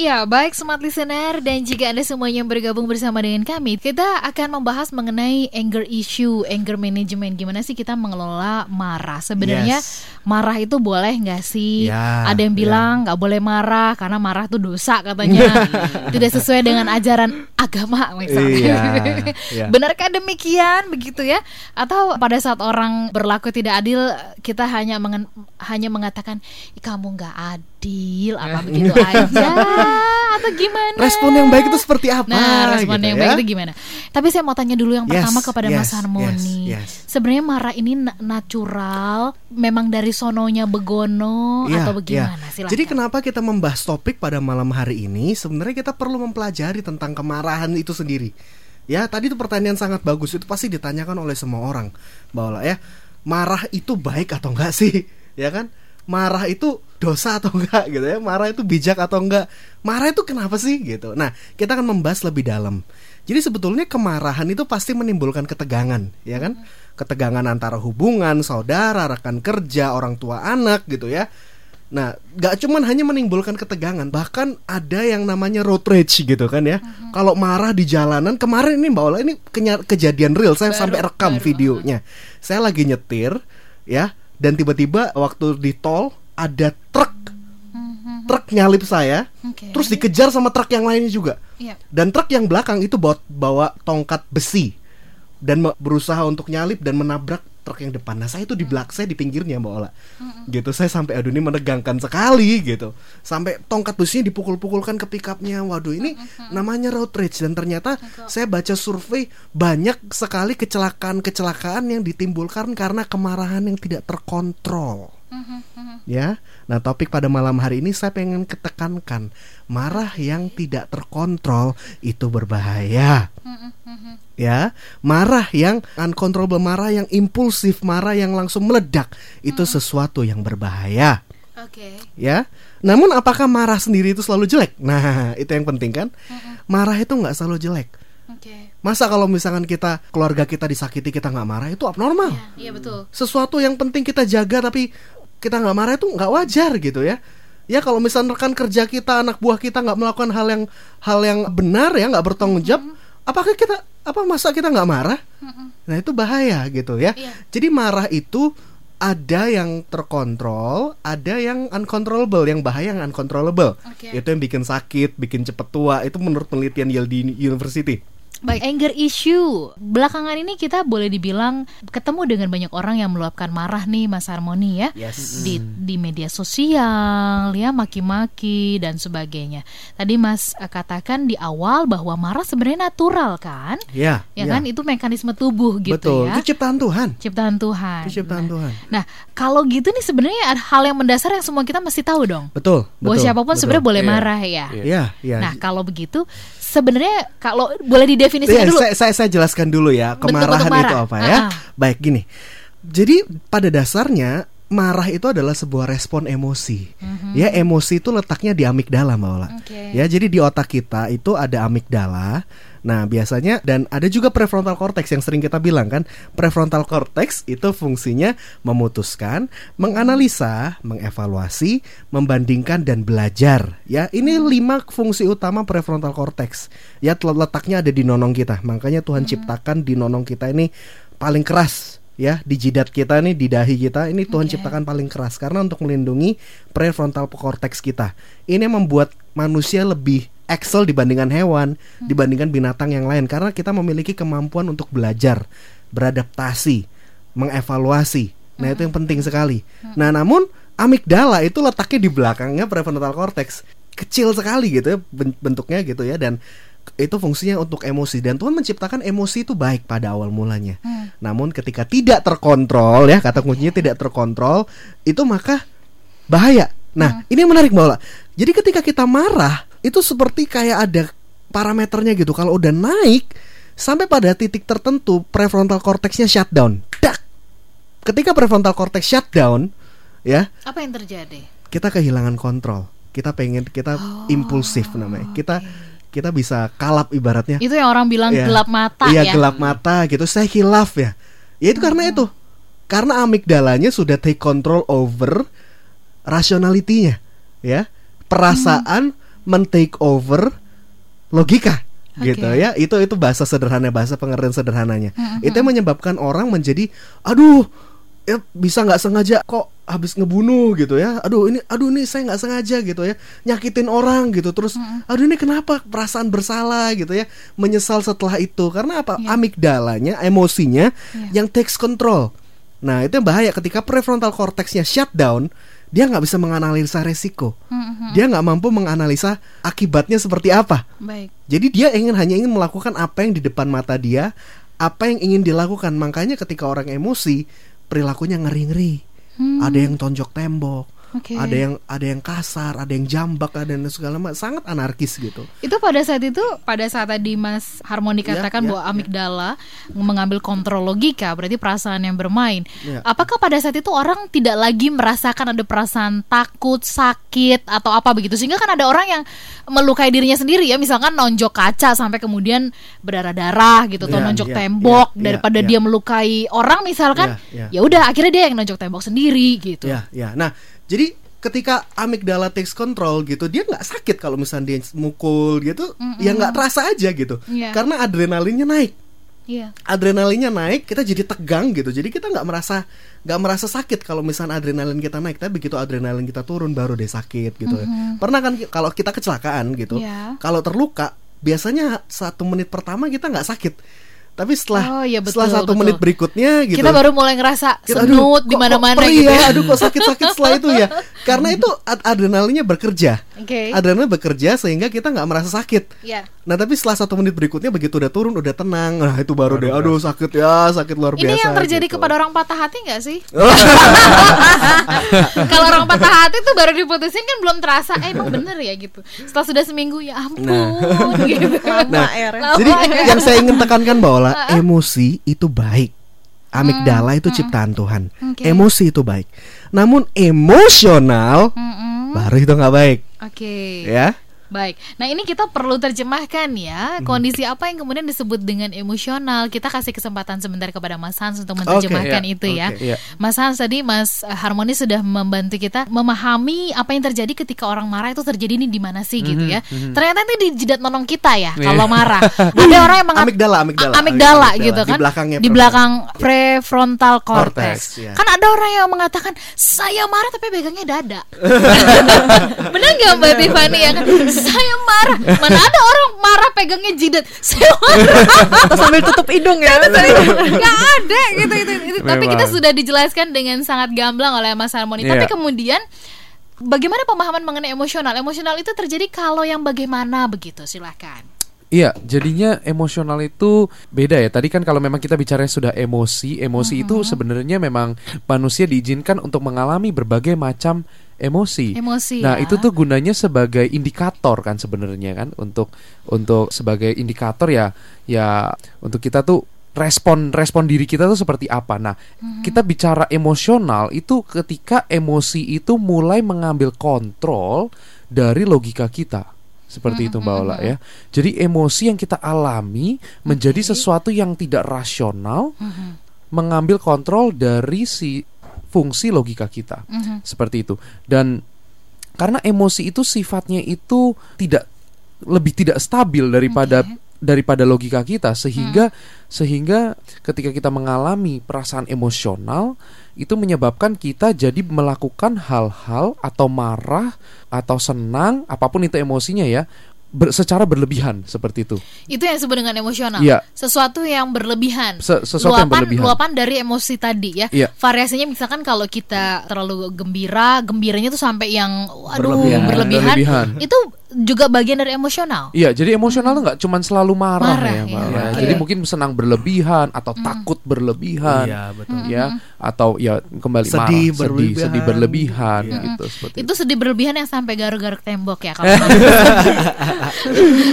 Iya, baik smart listener dan jika Anda semuanya bergabung bersama dengan kami, kita akan membahas mengenai anger issue, anger management. Gimana sih kita mengelola marah? Sebenarnya Yes. marah itu boleh nggak sih? Ya, Ada yang ya. bilang nggak boleh marah karena marah itu dosa katanya. Tidak sesuai dengan ajaran agama misalnya. Iya, iya. Benarkah demikian begitu ya? Atau pada saat orang berlaku tidak adil kita hanya mengen- hanya mengatakan "Ih, kamu nggak adil apa begitu aja atau gimana? Respon yang baik itu seperti apa? Nah, respon gitu yang ya? baik itu gimana? Tapi saya mau tanya dulu yang Yes, pertama kepada yes, Mas Harmoni. yes, yes. Sebenarnya marah ini na- natural, memang dari sononya begono Iya, atau iya. bagaimana? Silakan. Jadi kenapa kita membahas topik pada malam hari ini? Sebenarnya kita perlu mempelajari tentang kemarahan itu sendiri. Ya, tadi itu pertanyaan sangat bagus. Itu pasti ditanyakan oleh semua orang. Bahwa ya, marah itu baik atau enggak sih? Ya kan? Marah itu dosa atau enggak gitu ya? Marah itu bijak atau enggak? Marah itu kenapa sih gitu. Nah, kita akan membahas lebih dalam. Jadi sebetulnya kemarahan itu pasti menimbulkan ketegangan, ya kan? Ketegangan antara hubungan, saudara, rekan kerja, orang tua anak gitu ya. Nah, gak cuman hanya menimbulkan ketegangan, bahkan ada yang namanya road rage gitu kan ya. Kalau marah di jalanan, kemarin ini Mbak Ola ini kejadian real, saya Baru- sampai rekam baru, videonya. Saya lagi nyetir ya, dan tiba-tiba waktu di tol ada truk truk nyalip saya, Oke. terus dikejar sama truk yang lainnya juga. Iya. Dan truk yang belakang itu bawa, bawa tongkat besi dan berusaha untuk nyalip dan menabrak truk yang depan. Nah, saya itu di belakang, saya di pinggirnya Mbak Ola. Gitu, saya sampai aduh ini menegangkan sekali gitu. Sampai tongkat besinya dipukul-pukulkan ke pickupnya. Waduh, ini namanya road rage dan ternyata saya baca survei banyak sekali kecelakaan-kecelakaan yang ditimbulkan karena kemarahan yang tidak terkontrol. Ya, nah topik pada malam hari ini saya pengen ketekankan marah yang tidak terkontrol itu berbahaya. Ya, marah yang uncontrollable, marah yang impulsif, marah yang langsung meledak itu sesuatu yang berbahaya. Oke. Ya, namun apakah marah sendiri itu selalu jelek? Nah, itu yang penting kan. Marah itu nggak selalu jelek. Oke. Masa kalau misalkan kita keluarga kita disakiti kita nggak marah itu abnormal Iya, betul. sesuatu yang penting kita jaga tapi kita nggak marah itu nggak wajar gitu ya ya kalau misalnya rekan kerja kita anak buah kita nggak melakukan hal yang hal yang benar ya nggak bertanggung jawab apakah kita apa masa kita nggak marah nah itu bahaya gitu ya Iya. jadi marah itu ada yang terkontrol, ada yang uncontrollable, yang bahaya yang uncontrollable. Oke. Itu yang bikin sakit, bikin cepet tua. Itu menurut penelitian Yale University. Baik, anger issue. Belakangan ini kita boleh dibilang ketemu dengan banyak orang yang meluapkan marah nih Mas Harmoni ya. Yes. Di di media sosial ya maki-maki dan sebagainya. Tadi Mas eh, katakan di awal bahwa marah sebenarnya natural kan? Ya, Ya kan itu mekanisme tubuh gitu Betul. ya. Itu ciptaan Tuhan. Ciptaan Tuhan. Itu ciptaan Nah, Tuhan. Nah, kalau gitu nih sebenarnya ada hal yang mendasar yang semua kita mesti tahu dong. Betul. Bahwa betul, siapa pun betul. sebenarnya boleh Iya. marah ya. Iya, iya. Nah, kalau begitu sebenarnya kalau boleh didefinisikan dulu. saya, saya saya jelaskan dulu ya kemarahan itu apa ya. Ah. Baik gini. Jadi pada dasarnya marah itu adalah sebuah respon emosi. Ya emosi itu letaknya di amigdala Mbak Ola. Mhm. Oke. Ya jadi di otak kita itu ada amigdala. Nah biasanya dan ada juga prefrontal cortex yang sering kita bilang kan prefrontal cortex itu fungsinya memutuskan, menganalisa, mengevaluasi, membandingkan dan belajar. Ya ini lima fungsi utama prefrontal cortex. Ya letaknya ada di nonong kita. Makanya Tuhan ciptakan di nonong kita ini paling keras ya di jidat kita nih di dahi kita ini Tuhan Oke. ciptakan paling keras karena untuk melindungi prefrontal cortex kita. Ini membuat manusia lebih excel dibandingkan hewan, dibandingkan binatang yang lain karena kita memiliki kemampuan untuk belajar, beradaptasi, mengevaluasi. Nah, itu yang penting sekali. Nah, namun amigdala itu letaknya di belakangnya prefrontal cortex. Kecil sekali gitu ya ben- bentuknya gitu ya dan itu fungsinya untuk emosi dan Tuhan menciptakan emosi itu baik pada awal mulanya. Namun ketika tidak terkontrol ya kata kuncinya tidak terkontrol itu maka bahaya. Nah ini yang menarik Mbak Ola. Jadi ketika kita marah itu seperti kayak ada parameternya gitu. Kalau udah naik sampai pada titik tertentu prefrontal cortexnya shutdown. Dak. ketika prefrontal cortex shutdown, ya Apa yang terjadi? kita kehilangan kontrol. Kita pengen kita Oh, impulsif namanya. Kita kita bisa kalap ibaratnya. Itu yang orang bilang Iya. gelap mata Iya, ya. gelap mata gitu. Saya hilaf ya. Ya itu karena itu. Karena amigdalanya sudah take control over rationality-nya, ya. Perasaan men-take over logika Oke. gitu ya. Itu itu bahasa sederhana, bahasa pengertian sederhananya. Itu yang menyebabkan orang menjadi aduh ya bisa nggak sengaja kok habis ngebunuh gitu ya aduh ini aduh ini saya nggak sengaja gitu ya nyakitin orang gitu terus aduh ini kenapa perasaan bersalah gitu ya menyesal setelah itu karena apa Iya. amigdalanya emosinya Iya. yang takes control nah itu yang bahaya ketika prefrontal cortexnya shutdown dia nggak bisa menganalisa resiko Mhm. dia nggak mampu menganalisa akibatnya seperti apa Baik. jadi dia ingin hanya ingin melakukan apa yang di depan mata dia, apa yang ingin dilakukan. Makanya ketika orang emosi, perilakunya ngeri-ngeri. Hmm. Ada yang tonjok tembok, Oke. ada yang ada yang kasar, ada yang jambak, ada yang segala macam, sangat anarkis gitu. Itu pada saat itu, pada saat tadi Mas Harmoni Ya, katakan ya, bahwa ya. amigdala mengambil kontrol logika, berarti perasaan yang bermain. Ya. Apakah pada saat itu orang tidak lagi merasakan ada perasaan takut, sakit atau apa begitu? Sehingga kan ada orang yang melukai dirinya sendiri ya, misalkan nonjok kaca sampai kemudian berdarah-darah gitu, atau Ya, nonjok ya, tembok ya, daripada ya. dia melukai orang misalkan, Ya, ya. ya udah akhirnya dia yang nonjok tembok sendiri gitu. Ya, ya. Nah, jadi ketika amigdala takes control gitu, dia nggak sakit kalau misalnya dia mukul gitu, ya nggak terasa aja gitu. Iya. Karena adrenalinnya naik. Iya. adrenalinnya naik kita jadi tegang gitu jadi kita nggak merasa nggak merasa sakit kalau misalnya adrenalin kita naik tapi begitu adrenalin kita turun baru deh sakit gitu ya pernah kan kalau kita kecelakaan gitu Iya. kalau terluka biasanya satu menit pertama kita nggak sakit tapi setelah Oh, iya, betul, setelah satu betul. menit berikutnya gitu Kita baru mulai ngerasa kita, senut di mana-mana gitu ya, ya. aduh kok sakit-sakit setelah itu ya karena itu ad- adrenalinnya bekerja Oke. adrenalin bekerja sehingga kita nggak merasa sakit Iya. Nah tapi setelah satu menit berikutnya begitu udah turun udah tenang Nah itu baru deh Aduh sakit ya sakit luar biasa Ini yang terjadi gitu. kepada orang patah hati nggak sih? Kalau orang patah hati tuh baru diputusin kan belum terasa. Eh emang bener ya gitu. Setelah sudah seminggu ya ampun gitu. Nah, ya, Ren. Lama Jadi ya. yang saya ingin tekankan bahwa emosi itu baik Amigdala itu ciptaan Tuhan Hmm, Oke. Emosi itu baik Namun emosional Mm-mm. Baru itu nggak baik Oke. Ya Baik. Nah, ini kita perlu terjemahkan ya, Hmm. kondisi apa yang kemudian disebut dengan emosional. Kita kasih kesempatan sebentar kepada Mas Hans untuk menerjemahkan Oke, itu ya. oke. Iya. Mas Hans tadi Mas Harmoni sudah membantu kita memahami apa yang terjadi ketika orang marah itu terjadi ini di mana sih gitu ya. Ternyata itu di jidat nonong kita ya Iya. kalau marah. Ada orang yang mengat- Amigdala, amigdala, amigdala amigdala. gitu Di kan. belakangnya di belakang prefrontal cortex. Cortex, ya. Kan ada orang yang mengatakan saya marah tapi pegangnya dada. Benar nggak Mbak Tiffany ya kan? Saya marah. Mana ada orang marah pegangnya jidat. Saya marah. Atau sambil tutup hidung ya. Gak ada gitu itu, itu. Tapi kita sudah dijelaskan dengan sangat gamblang oleh Mas Harmoni. Iya. Tapi kemudian bagaimana pemahaman mengenai emosional? Emosional itu terjadi kalau yang bagaimana begitu? Silahkan. Iya, jadinya emosional itu beda ya. Tadi kan kalau memang kita bicara sudah emosi, emosi itu sebenarnya memang manusia diizinkan untuk mengalami berbagai macam emosi. Emosi, Nah, ya. itu tuh gunanya sebagai indikator kan sebenarnya kan untuk untuk sebagai indikator ya ya untuk kita tuh respon respon diri kita tuh seperti apa. Nah, kita bicara emosional itu ketika emosi itu mulai mengambil kontrol dari logika kita. Seperti itu Mbak Ola ya. Jadi emosi yang kita alami menjadi sesuatu yang tidak rasional mengambil kontrol dari si fungsi logika kita. Seperti itu. Dan karena emosi itu sifatnya itu tidak lebih tidak stabil daripada daripada logika kita sehingga sehingga ketika kita mengalami perasaan emosional itu menyebabkan kita jadi melakukan hal-hal atau marah atau senang apa pun itu emosinya ya ber- secara berlebihan seperti itu. Itu yang disebut dengan emosional. Iya. Sesuatu yang berlebihan. Se- sesuatu yang luapan, berlebihan. Luapan dari emosi tadi ya. Iya. Variasinya misalkan kalau kita terlalu gembira, gembiranya tuh sampai yang aduh Berlebihan. berlebihan. Berlebihan. Itu juga bagian dari emosional. Iya, jadi emosional tuh nggak cuman selalu marah, Marah, ya. Ya, Iya. Jadi mungkin senang berlebihan atau takut berlebihan. Iya, betul. Ya, atau ya kembali Sedih marah, sedih, berlebihan. sedih berlebihan Iya. gitu seperti Itu sedih berlebihan yang sampai garuk-garuk tembok ya kalau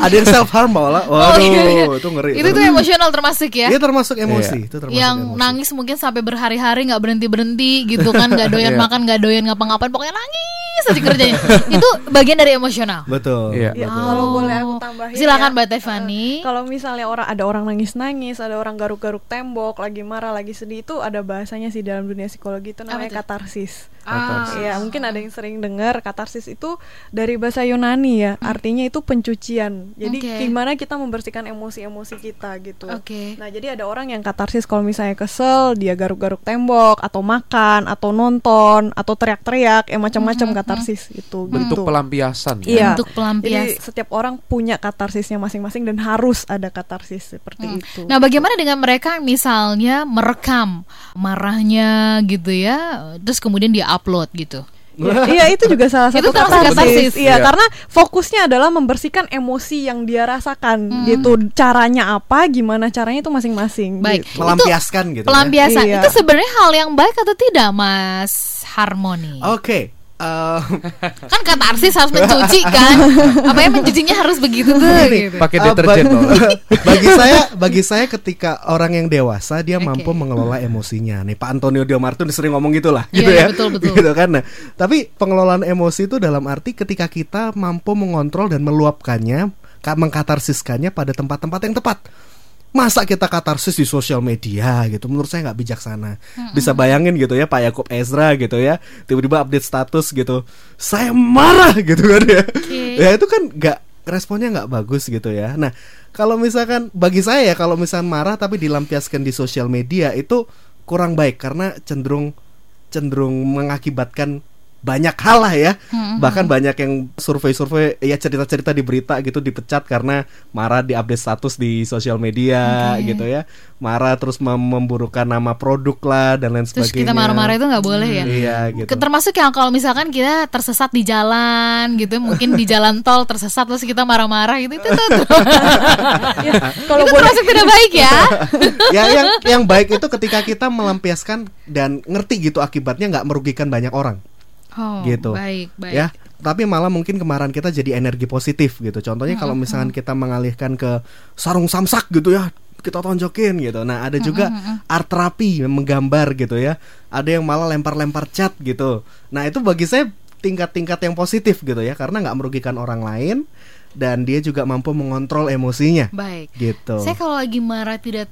Ada yang self harm malah. Oh, Waduh, iya, iya. itu ngeri. itu tuh emosional termasuk ya. Iya termasuk emosi, Iya. itu termasuk yang emosi. nangis mungkin sampai berhari-hari nggak berhenti berhenti gitu kan nggak doyan Iya. makan nggak doyan ngapa-ngapain pokoknya nangis aja kerjanya itu bagian dari emosional Betul. Iya. Ya, betul. kalau boleh aku tambahin silakan ya. mbak Tiffany Kalau misalnya orang ada orang nangis-nangis, ada orang garuk-garuk tembok, lagi marah, lagi sedih itu ada bahasanya sih dalam dunia psikologi itu namanya tuh? katarsis. Ah. Iya, mungkin ada yang sering dengar katarsis itu dari bahasa Yunani ya, artinya itu pencucian. Jadi Oke. gimana kita membersihkan emosi-emosi kita gitu. Oke. Nah, jadi ada orang yang katarsis kalau misalnya kesel, dia garuk-garuk tembok atau makan atau nonton atau teriak-teriak, ya macam-macam katarsis itu. bentuk gitu. pelampiasan ya. Iya. Bentuk pelampias. Jadi setiap orang punya katarsisnya masing-masing dan harus ada katarsis seperti Hmm. itu. Nah, bagaimana dengan mereka yang misalnya merekam marahnya gitu ya, terus kemudian dia upload gitu? Ya, iya itu juga salah Itu satu termasuk katarsis. Iya, Iya. karena fokusnya adalah membersihkan emosi yang dia rasakan. Hmm. Gitu. Caranya apa? Gimana caranya itu masing-masing. Baik. gitu. Melampiaskan gitu. ya. Pelampiasan Iya. itu sebenarnya hal yang baik atau tidak, Mas Harmoni? Oke. Eh, Kan katarsis harus mencuci kan? Apa yang mencucinya harus begitu tuh? Gitu. Pakai eh, deterjen ba- loh. bagi saya, bagi saya ketika orang yang dewasa dia Oke. mampu mengelola emosinya. Nih Pak Antonio Diomartun sering ngomong gitulah, gitu iya, ya. betul, betul. Gitu kan. Nah, tapi pengelolaan emosi itu dalam arti ketika kita mampu mengontrol dan meluapkannya, ka- mengkatarsiskannya pada tempat-tempat yang tepat. Masa kita katarsis di sosial media gitu? Menurut saya nggak bijaksana. Bisa bayangin gitu ya Pak Yakub Ezra gitu ya Tiba-tiba update status gitu. Saya marah gitu kan ya. Ya itu kan nggak Responnya nggak bagus gitu ya. Nah kalau misalkan Bagi saya ya Kalau misalkan marah tapi dilampiaskan di sosial media Itu kurang baik Karena cenderung Cenderung mengakibatkan banyak hal lah ya bahkan banyak yang survei-survei ya cerita-cerita di berita gitu dipecat karena marah di update status di sosial media Oke. gitu ya marah terus mem- memburukan nama produk lah dan lain Terus sebagainya kita marah-marah itu nggak boleh ya? iya gitu Termasuk yang kalau misalkan kita tersesat di jalan gitu, mungkin di jalan tol tersesat terus kita marah-marah gitu itu tuh. tuh. Ya, kalau itu boleh termasuk tidak baik ya. ya yang yang baik itu ketika kita melampiaskan dan ngerti gitu akibatnya nggak merugikan banyak orang Oh, gitu. Baik, baik. ya tapi malah mungkin kemarahan kita jadi energi positif gitu. Contohnya kalau misalkan kita mengalihkan ke sarung samsak gitu ya kita tonjokin gitu. Nah ada juga art terapi menggambar gitu ya. Ada yang malah lempar-lempar cat gitu. Nah itu bagi saya tingkat-tingkat yang positif gitu ya karena nggak merugikan orang lain dan dia juga mampu mengontrol emosinya. Baik. gitu. Saya kalau lagi marah tidak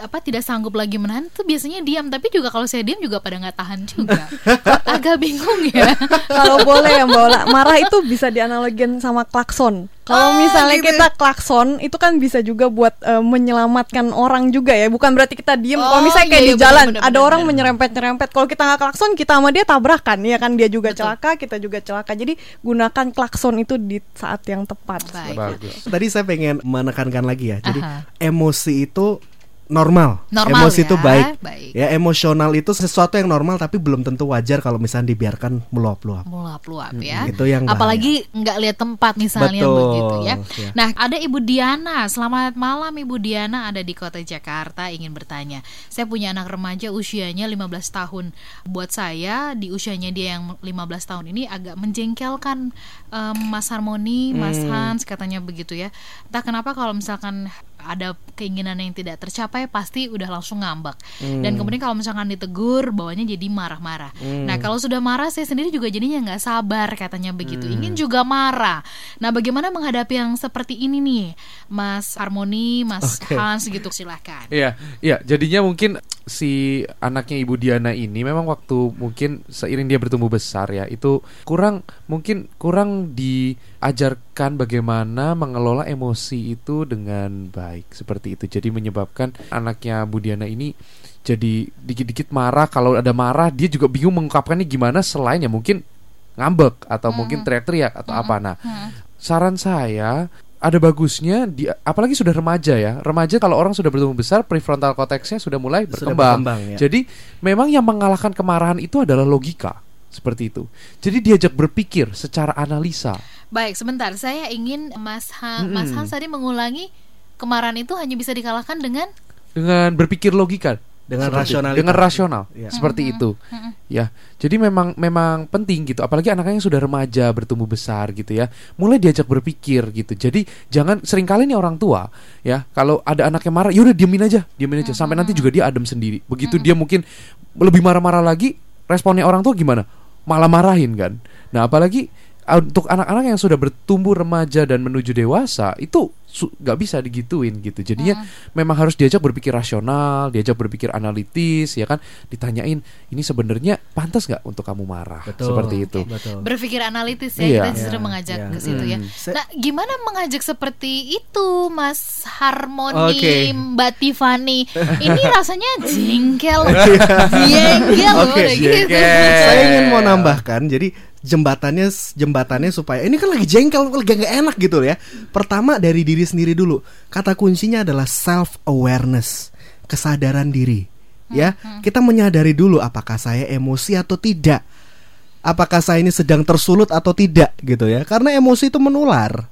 apa tidak sanggup lagi menahan tuh biasanya diam tapi juga kalau saya diam juga pada nggak tahan juga agak bingung ya kalau boleh ya Mbak Ola, marah itu bisa dianalogin sama klakson. Kalau Oh, misalnya gitu. kita klakson itu kan bisa juga buat eh, menyelamatkan orang juga ya, bukan berarti kita diem. Oh, Kalau misalnya kayak iya, di iya, jalan benar, ada benar, orang benar. menyerempet-nyerempet, kalau kita nggak klakson kita sama dia tabrakan, ya kan dia juga Betul. celaka, kita juga celaka. Jadi gunakan klakson itu di saat yang tepat. Baik. Bagus. tadi saya pengen menekankan lagi ya jadi Aha. emosi itu normal, Normal emosi ya, itu baik. baik. ya emosional itu sesuatu yang normal tapi belum tentu wajar kalau misalnya dibiarkan meluap-luap meluap-luap ya. itu yang bahaya. Apalagi nggak lihat tempat misalnya Betul, begitu ya. ya. Nah, ada Ibu Diana. Selamat malam Ibu Diana ada di Kota Jakarta ingin bertanya. Saya punya anak remaja usianya 15 tahun. Buat saya di usianya dia yang 15 tahun ini agak menjengkelkan em, Mas Harmoni, Mas Hmm. Hans katanya begitu ya. Entah kenapa kalau misalkan ada keinginan yang tidak tercapai pasti udah langsung ngambek. Hmm. Dan kemudian kalau misalkan ditegur bawanya jadi marah-marah. Nah, kalau sudah marah saya sendiri juga jadinya nggak sabar katanya begitu. Hmm. Ingin juga marah. Nah, bagaimana menghadapi yang seperti ini nih, Mas Harmoni, Mas Oke. Hans gitu silahkan. Iya, iya. Jadinya mungkin si anaknya Ibu Diana ini memang waktu mungkin seiring dia bertumbuh besar ya, itu kurang mungkin kurang diajarkan bagaimana mengelola emosi itu dengan baik seperti itu. Jadi menyebabkan anaknya Bu Diana ini jadi dikit-dikit marah. Kalau ada marah, dia juga bingung mengungkapkannya gimana selain ya mungkin ngambek atau mungkin teriak-teriak atau apa. Nah, saran saya ada bagusnya di apalagi sudah remaja ya remaja kalau orang sudah bertumbuh besar prefrontal cortexnya sudah mulai Sudah berkembang, berkembang, ya. jadi memang yang mengalahkan kemarahan itu adalah logika seperti itu. Jadi diajak berpikir secara analisa. Baik, sebentar. Saya ingin Mas Han, Mas. Hans tadi mengulangi kemarahan itu hanya bisa dikalahkan dengan dengan berpikir logika Dengan Seperti- rasionalitas. dengan rasional Iya. seperti itu. Ya jadi memang memang penting gitu apalagi anak-anak yang sudah remaja bertumbuh besar gitu ya mulai diajak berpikir gitu. Jadi jangan sering kali nih orang tua ya kalau ada anak yang marah yaudah diemin aja diemin aja. Sampai nanti juga dia adem sendiri. Begitu dia mungkin lebih marah-marah lagi responnya orang tua gimana? Malah marahin kan. Nah apalagi untuk anak-anak yang sudah bertumbuh remaja dan menuju dewasa itu nggak bisa digituin gitu jadinya memang harus diajak berpikir rasional diajak berpikir analitis ya kan ditanyain ini sebenarnya pantas nggak untuk kamu marah Betul. seperti itu Betul. berpikir analitis ya Iya. kita justru Iya, mengajak iya. ke situ ya. Mm. Se- Nah, gimana mengajak seperti itu, Mas Harmoni, Oke. Mbak Tiffany? Ini rasanya jengkel, jengkel udah gitu. Saya ingin mau nambahkan jadi jembatannya jembatannya supaya ini kan lagi jengkel lagi gak enak gitu ya. Pertama dari diri sendiri dulu. Kata kuncinya adalah self awareness, kesadaran diri. Ya, kita menyadari dulu apakah saya emosi atau tidak. Apakah saya ini sedang tersulut atau tidak gitu ya. Karena emosi itu menular.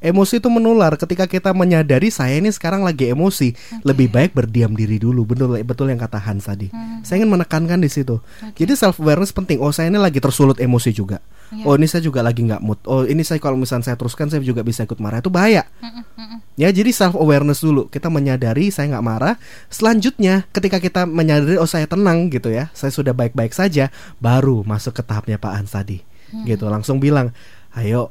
Emosi itu menular ketika kita menyadari saya ini sekarang lagi emosi, lebih baik berdiam diri dulu. Betul betul yang kata Hans tadi. Saya ingin menekankan di situ. Jadi self awareness penting. Oh, saya ini lagi tersulut emosi juga. Iya. Oh, ini saya juga lagi nggak mood. Oh, ini saya kalau misalnya saya teruskan saya juga bisa ikut marah. Itu bahaya. Ya, jadi self awareness dulu. Kita menyadari saya nggak marah. Selanjutnya, ketika kita menyadari oh saya tenang gitu ya, saya sudah baik-baik saja, baru masuk ke tahapnya Pak Hans tadi. Gitu, langsung bilang, "Ayo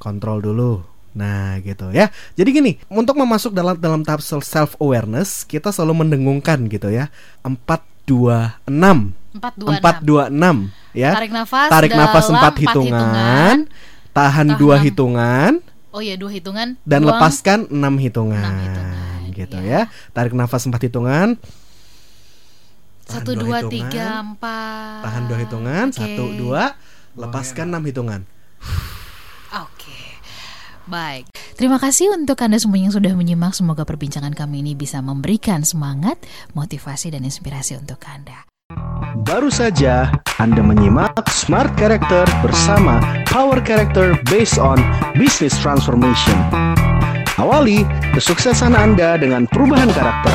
kontrol dulu." Nah, gitu ya. Jadi gini, untuk memasuk dalam dalam tahap self awareness, kita selalu mendengungkan gitu ya. 4 2 6. 4 2 4 2 6 ya. Tarik nafas Tarik nafas dalam 4 empat hitungan, hitungan. tahan Tahan 2 enam. hitungan Oh ya, dua hitungan. dan buang. lepaskan 6 hitungan. Enam hitungan, Gitu iya. ya. Tarik nafas 4 hitungan, Satu, dua dua, hitungan, tiga, empat. tahan 2 hitungan, Oke. 1 2, lepaskan 6 hitungan. Oke. Baik. Terima kasih untuk Anda semua yang sudah menyimak. Semoga perbincangan kami ini bisa memberikan semangat, motivasi, dan inspirasi untuk Anda. Baru saja Anda menyimak Smart Character bersama Power Character based on Business Transformation. Awali kesuksesan Anda dengan perubahan karakter.